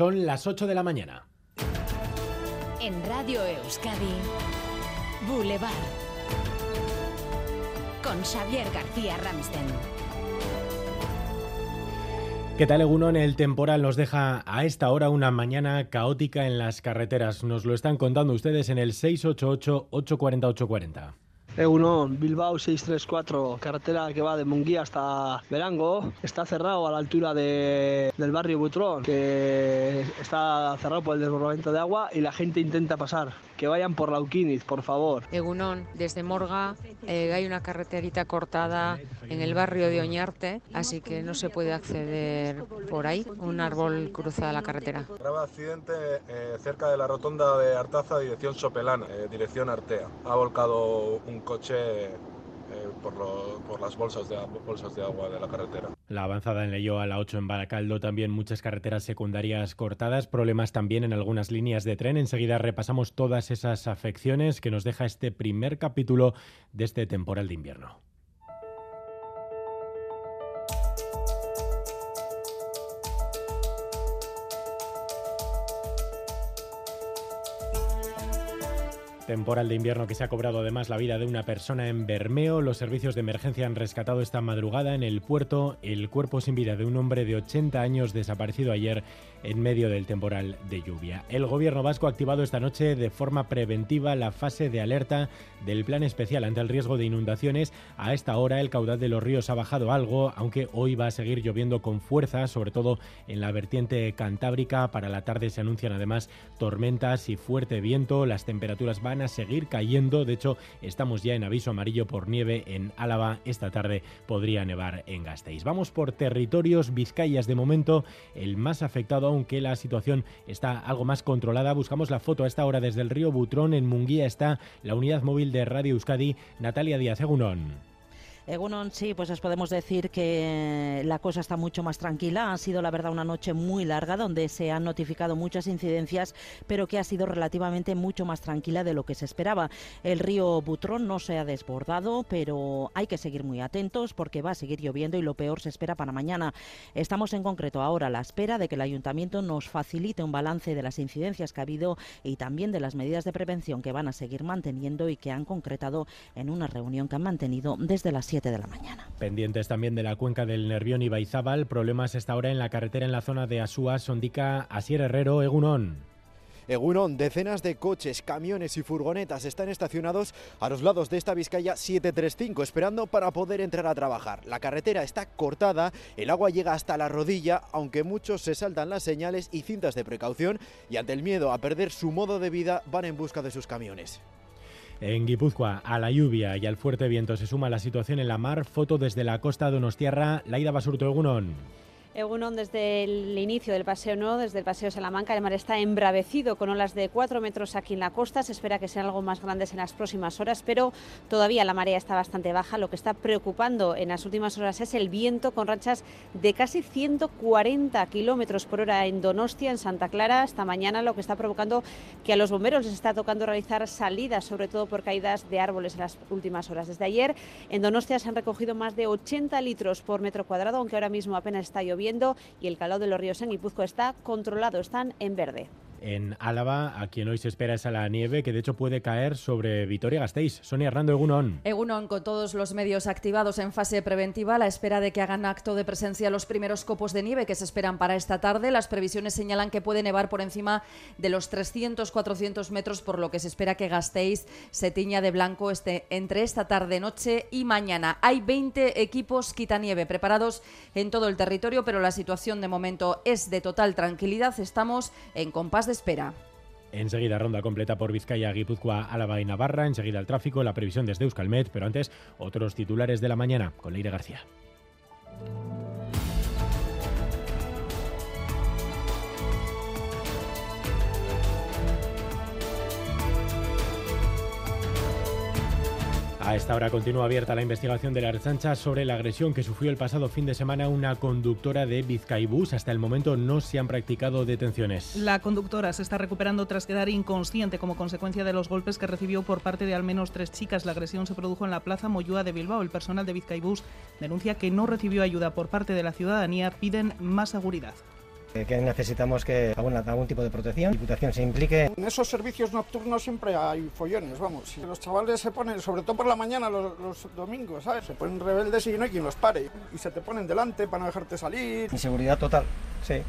Son las 8 de la mañana. En Radio Euskadi, Boulevard. Con Xavier García Ramsten. ¿Qué tal, Egunon? El temporal nos deja a esta hora una mañana caótica en las carreteras. Nos lo están contando ustedes en el 688-840-840. E1, Bilbao 634, carretera que va de Munguía hasta Verango, está cerrado a la altura de, del barrio Butrón, que está cerrado por el desbordamiento de agua y la gente intenta pasar. Que vayan por Lauquiniz, por favor. Egunon, desde Morga eh, hay una carreterita cortada en el barrio de Oñarte, así que no se puede acceder por ahí. Un árbol cruza la carretera. Grave accidente eh, cerca de la rotonda de Artaza, dirección Sopelana, eh, dirección Artea. Ha volcado un coche eh, por, las bolsas de, agua- de la carretera. La avanzada en Leyo a la 8 en Baracaldo, también muchas carreteras secundarias cortadas, problemas también en algunas líneas de tren. Enseguida repasamos todas esas afecciones que nos deja este primer capítulo de este temporal de invierno. Temporal de invierno que se ha cobrado además la vida de una persona en Bermeo. Los servicios de emergencia han rescatado esta madrugada en el puerto el cuerpo sin vida de un hombre de 80 años desaparecido ayer en medio del temporal de lluvia. El gobierno vasco ha activado esta noche de forma preventiva la fase de alerta del plan especial ante el riesgo de inundaciones. A esta hora el caudal de los ríos ha bajado algo, aunque hoy va a seguir lloviendo con fuerza, sobre todo en la vertiente cantábrica. Para la tarde se anuncian además tormentas y fuerte viento. Las temperaturas van a seguir cayendo. De hecho, estamos ya en aviso amarillo por nieve en Álava. Esta tarde podría nevar en Gasteiz. Vamos por territorios. Vizcayas de momento el más afectado, aunque la situación está algo más controlada. Buscamos la foto a esta hora desde el río Butrón. En Munguía está la unidad móvil de Radio Euskadi. Natalia Díaz Egunon. Egunon, sí, pues os podemos decir que la cosa está mucho más tranquila. Ha sido, la verdad, una noche muy larga donde se han notificado muchas incidencias, pero que ha sido relativamente mucho más tranquila de lo que se esperaba. El río Butrón no se ha desbordado, pero hay que seguir muy atentos porque va a seguir lloviendo y lo peor se espera para mañana. Estamos en concreto ahora a la espera de que el ayuntamiento nos facilite un balance de las incidencias que ha habido y también de las medidas de prevención que van a seguir manteniendo y que han concretado en una reunión que han mantenido desde las 7 de la mañana. Pendientes también de la cuenca del Nervión y Baizábal. Problemas esta hora en la carretera en la zona de Asúa, Sondica, Asier Herrero, Egunon. Egunon, decenas de coches, camiones y furgonetas están estacionados a los lados de esta Vizcaya 735 esperando para poder entrar a trabajar. La carretera está cortada, el agua llega hasta la rodilla, aunque muchos se saltan las señales y cintas de precaución y ante el miedo a perder su modo de vida van en busca de sus camiones. En Guipúzcoa, a la lluvia y al fuerte viento se suma la situación en la mar. Foto desde la costa Donostiarra, Laida Basurto Egunon. Egunon, desde el inicio del paseo desde el paseo Salamanca, el mar está embravecido con olas de 4 metros aquí en la costa. Se espera que sean algo más grandes en las próximas horas, pero todavía la marea está bastante baja. Lo que está preocupando en las últimas horas es el viento con rachas de casi 140 kilómetros por hora en Donostia, en Santa Clara. Esta mañana lo que está provocando que a los bomberos les está tocando realizar salidas, sobre todo por caídas de árboles en las últimas horas. Desde ayer en Donostia se han recogido más de 80 litros por metro cuadrado, aunque ahora mismo apenas está lloviendo y el calado de los ríos en Guipúzcoa está controlado, están en verde. En Álava, a quien hoy se espera es a la nieve, que de hecho puede caer sobre Vitoria-Gasteiz. Sonia Hernando Egunon. Egunon, con todos los medios activados en fase preventiva, a la espera de que hagan acto de presencia los primeros copos de nieve que se esperan para esta tarde. Las previsiones señalan que puede nevar por encima de los 300-400 metros, por lo que se espera que Gasteiz se tiña de blanco este, entre esta tarde, noche y mañana. Hay 20 equipos quitanieve preparados en todo el territorio, pero la situación de momento es de total tranquilidad. Estamos en compás de espera. Enseguida ronda completa por Vizcaya, Guipúzcoa, Álava y Navarra. Enseguida el tráfico, la previsión desde Euskalmet, pero antes otros titulares de la mañana con Leire García. A esta hora continúa abierta la investigación de la Archancha sobre la agresión que sufrió el pasado fin de semana una conductora de Vizcaibús. Hasta el momento no se han practicado detenciones. La conductora se está recuperando tras quedar inconsciente como consecuencia de los golpes que recibió por parte de al menos tres chicas. La agresión se produjo en la Plaza Moyúa de Bilbao. El personal de Vizcaibús denuncia que no recibió ayuda por parte de la ciudadanía. Piden más seguridad. Que necesitamos que algún tipo de protección, Diputación se implique. En esos servicios nocturnos siempre hay follones, vamos. Los chavales se ponen, sobre todo por la mañana, los, domingos, ¿sabes? Se ponen rebeldes y no hay quien los pare. Y se te ponen delante para no dejarte salir. Inseguridad total, sí.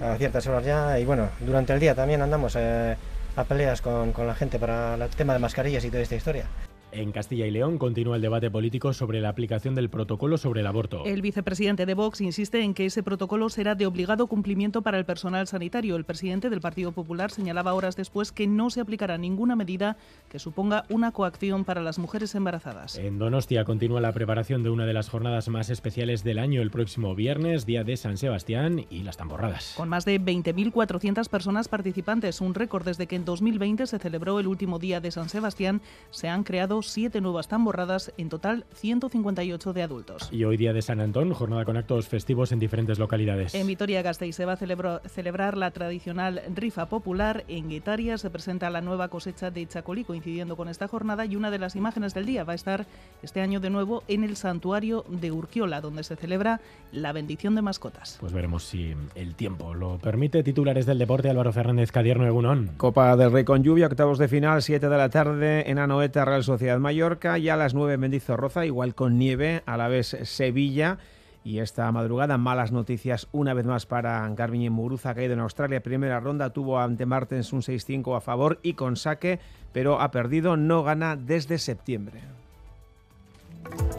A ciertas horas ya. Y bueno, durante el día también andamos eh, a peleas con, con la gente para el tema de mascarillas y toda esta historia. En Castilla y León continúa el debate político sobre la aplicación del protocolo sobre el aborto. El vicepresidente de Vox insiste en que ese protocolo será de obligado cumplimiento para el personal sanitario. El presidente del Partido Popular señalaba horas después que no se aplicará ninguna medida que suponga una coacción para las mujeres embarazadas. En Donostia continúa la preparación de una de las jornadas más especiales del año el próximo viernes, día de San Sebastián y las tamborradas. Con más de 20.400 personas participantes, un récord desde que en 2020 se celebró el último día de San Sebastián, se han creado siete nuevas tamborradas, en total 158 de adultos. Y hoy día de San Antón, jornada con actos festivos en diferentes localidades. En Vitoria-Gasteiz se va a celebrar la tradicional rifa popular. En Guetaria se presenta la nueva cosecha de Chacolí, coincidiendo con esta jornada, y una de las imágenes del día va a estar este año de nuevo en el santuario de Urquiola, donde se celebra la bendición de mascotas. Pues veremos si el tiempo lo permite. Titulares del deporte, Álvaro Fernández Cadierno Egunón. Copa del Rey con lluvia, octavos de final, 7 de la tarde en Anoeta, Real Sociedad Mallorca y a las 9 Mendizorroza, igual con nieve, a la vez Sevilla. Y esta madrugada, malas noticias una vez más para Garbiñe Muruza, ha caído en Australia. Primera ronda tuvo ante Martens un 6-5 a favor y con saque, pero ha perdido, no gana desde septiembre.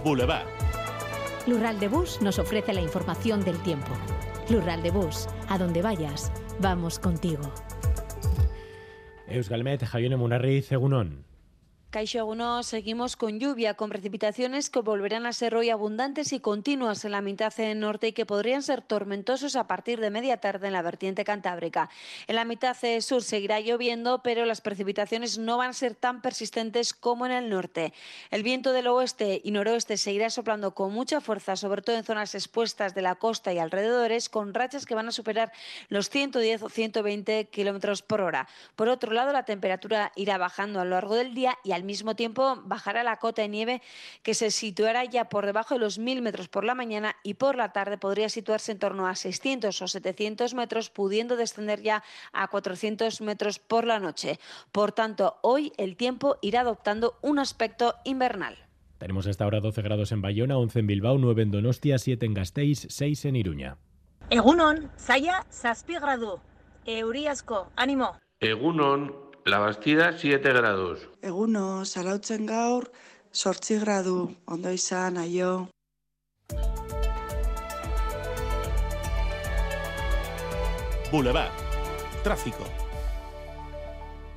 Boulevard. Lural de Bus nos ofrece la información del tiempo. Lural de Bus, a donde vayas, vamos contigo. Euskalmet, Jaione Munarri, Cegunón. Caixo seguimos con lluvia, con precipitaciones que volverán a ser hoy abundantes y continuas en la mitad norte y que podrían ser tormentosos a partir de media tarde en la vertiente cantábrica. En la mitad sur seguirá lloviendo, pero las precipitaciones no van a ser tan persistentes como en el norte. El viento del oeste y noroeste seguirá soplando con mucha fuerza, sobre todo en zonas expuestas de la costa y alrededores, con rachas que van a superar los 110 o 120 kilómetros por hora. Por otro lado, la temperatura irá bajando a lo largo del día y al al mismo tiempo bajará la cota de nieve que se situará ya por debajo de los 1.000 metros por la mañana y por la tarde podría situarse en torno a 600 o 700 metros, pudiendo descender ya a 400 metros por la noche. Por tanto, hoy el tiempo irá adoptando un aspecto invernal. Tenemos hasta ahora 12 grados en Bayona, 11 en Bilbao, 9 en Donostia, 7 en Gasteiz, 6 en Iruña. Egunon, Saya, Saspigradu, Euriasco, ánimo. Egunon, la Bastida 7 grados. Eguno, zarautzen gaur, sortzi gradu, ondo izan, aio. Boulevard. Tráfico.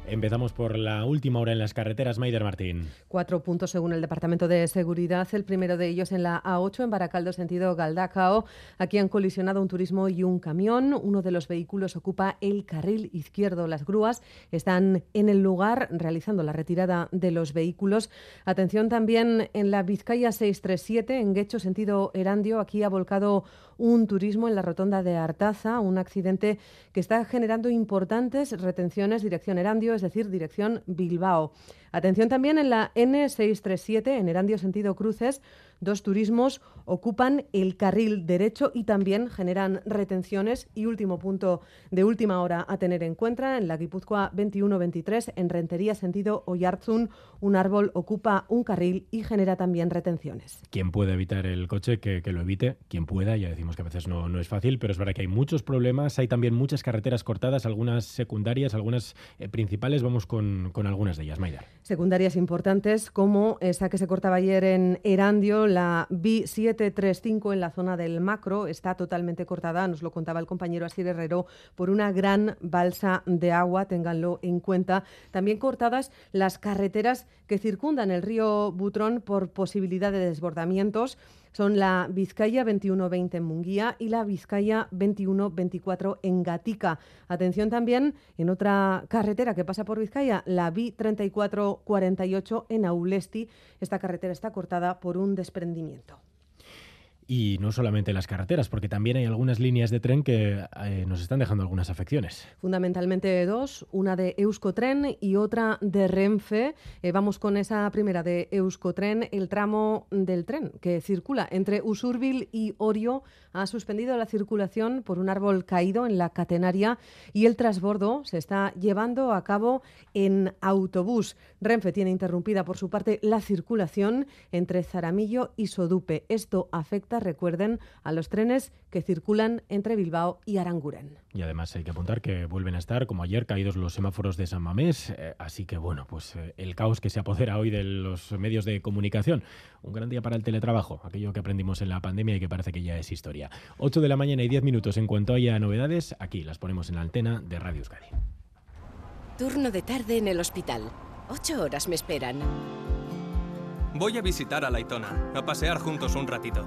Empezamos por la última hora en las carreteras, Maider Martín. Cuatro puntos según el Departamento de Seguridad. El primero de ellos en la A8, en Baracaldo, sentido Galdacao. Aquí han colisionado un turismo y un camión. Uno de los vehículos ocupa el carril izquierdo. Las grúas están en el lugar realizando la retirada de los vehículos. Atención también en la Vizcaya 637, en Guecho, sentido Erandio. Aquí ha volcado un turismo en la rotonda de Artaza, un accidente que está generando importantes retenciones dirección Erandio, es decir, dirección Bilbao. Atención también en la N637, en Erandio sentido cruces, dos turismos ocupan el carril derecho y también generan retenciones. Y último punto de última hora a tener en cuenta, en la Guipúzcoa 21-23, en Rentería sentido Oyarzún, un árbol ocupa un carril y genera también retenciones. Quien puede evitar el coche, que, lo evite, quien pueda, ya decimos que a veces no, no, es fácil, pero es verdad que hay muchos problemas, hay también muchas carreteras cortadas, algunas secundarias, algunas eh, principales, vamos con, con, algunas de ellas, Maida. Secundarias importantes como esa que se cortaba ayer en Erandio, la B735 en la zona del Macro, está totalmente cortada, nos lo contaba el compañero Asir Herrero, por una gran balsa de agua, ténganlo en cuenta. También cortadas las carreteras que circundan el río Butrón por posibilidad de desbordamientos son la Vizcaya 2120 en Munguía y la Vizcaya 2124 en Gatica. Atención también en otra carretera que pasa por Vizcaya, la B3448 en Aulesti. Esta carretera está cortada por un desprendimiento. Y no solamente las carreteras, porque también hay algunas líneas de tren que eh, nos están dejando algunas afecciones. Fundamentalmente dos, una de Euskotren y otra de Renfe. Eh, vamos con esa primera de Euskotren. El tramo del tren que circula entre Usurbil y Orio ha suspendido la circulación por un árbol caído en la catenaria y el transbordo se está llevando a cabo en autobús. Renfe tiene interrumpida por su parte la circulación entre Zaramillo y Sodupe. Esto afecta, recuerden, a los trenes que circulan entre Bilbao y Aranguren. Y además hay que apuntar que vuelven a estar, como ayer, caídos los semáforos de San Mamés. Eh, así que, bueno, pues eh, el caos que se apodera hoy de los medios de comunicación. Un gran día para el teletrabajo, aquello que aprendimos en la pandemia y que parece que ya es historia. 8 de la mañana y 10 minutos. En cuanto haya novedades, aquí las ponemos en la antena de Radio Euskadi. Turno de tarde en el hospital. Ocho horas me esperan. Voy a visitar a Laitona, a pasear juntos un ratito.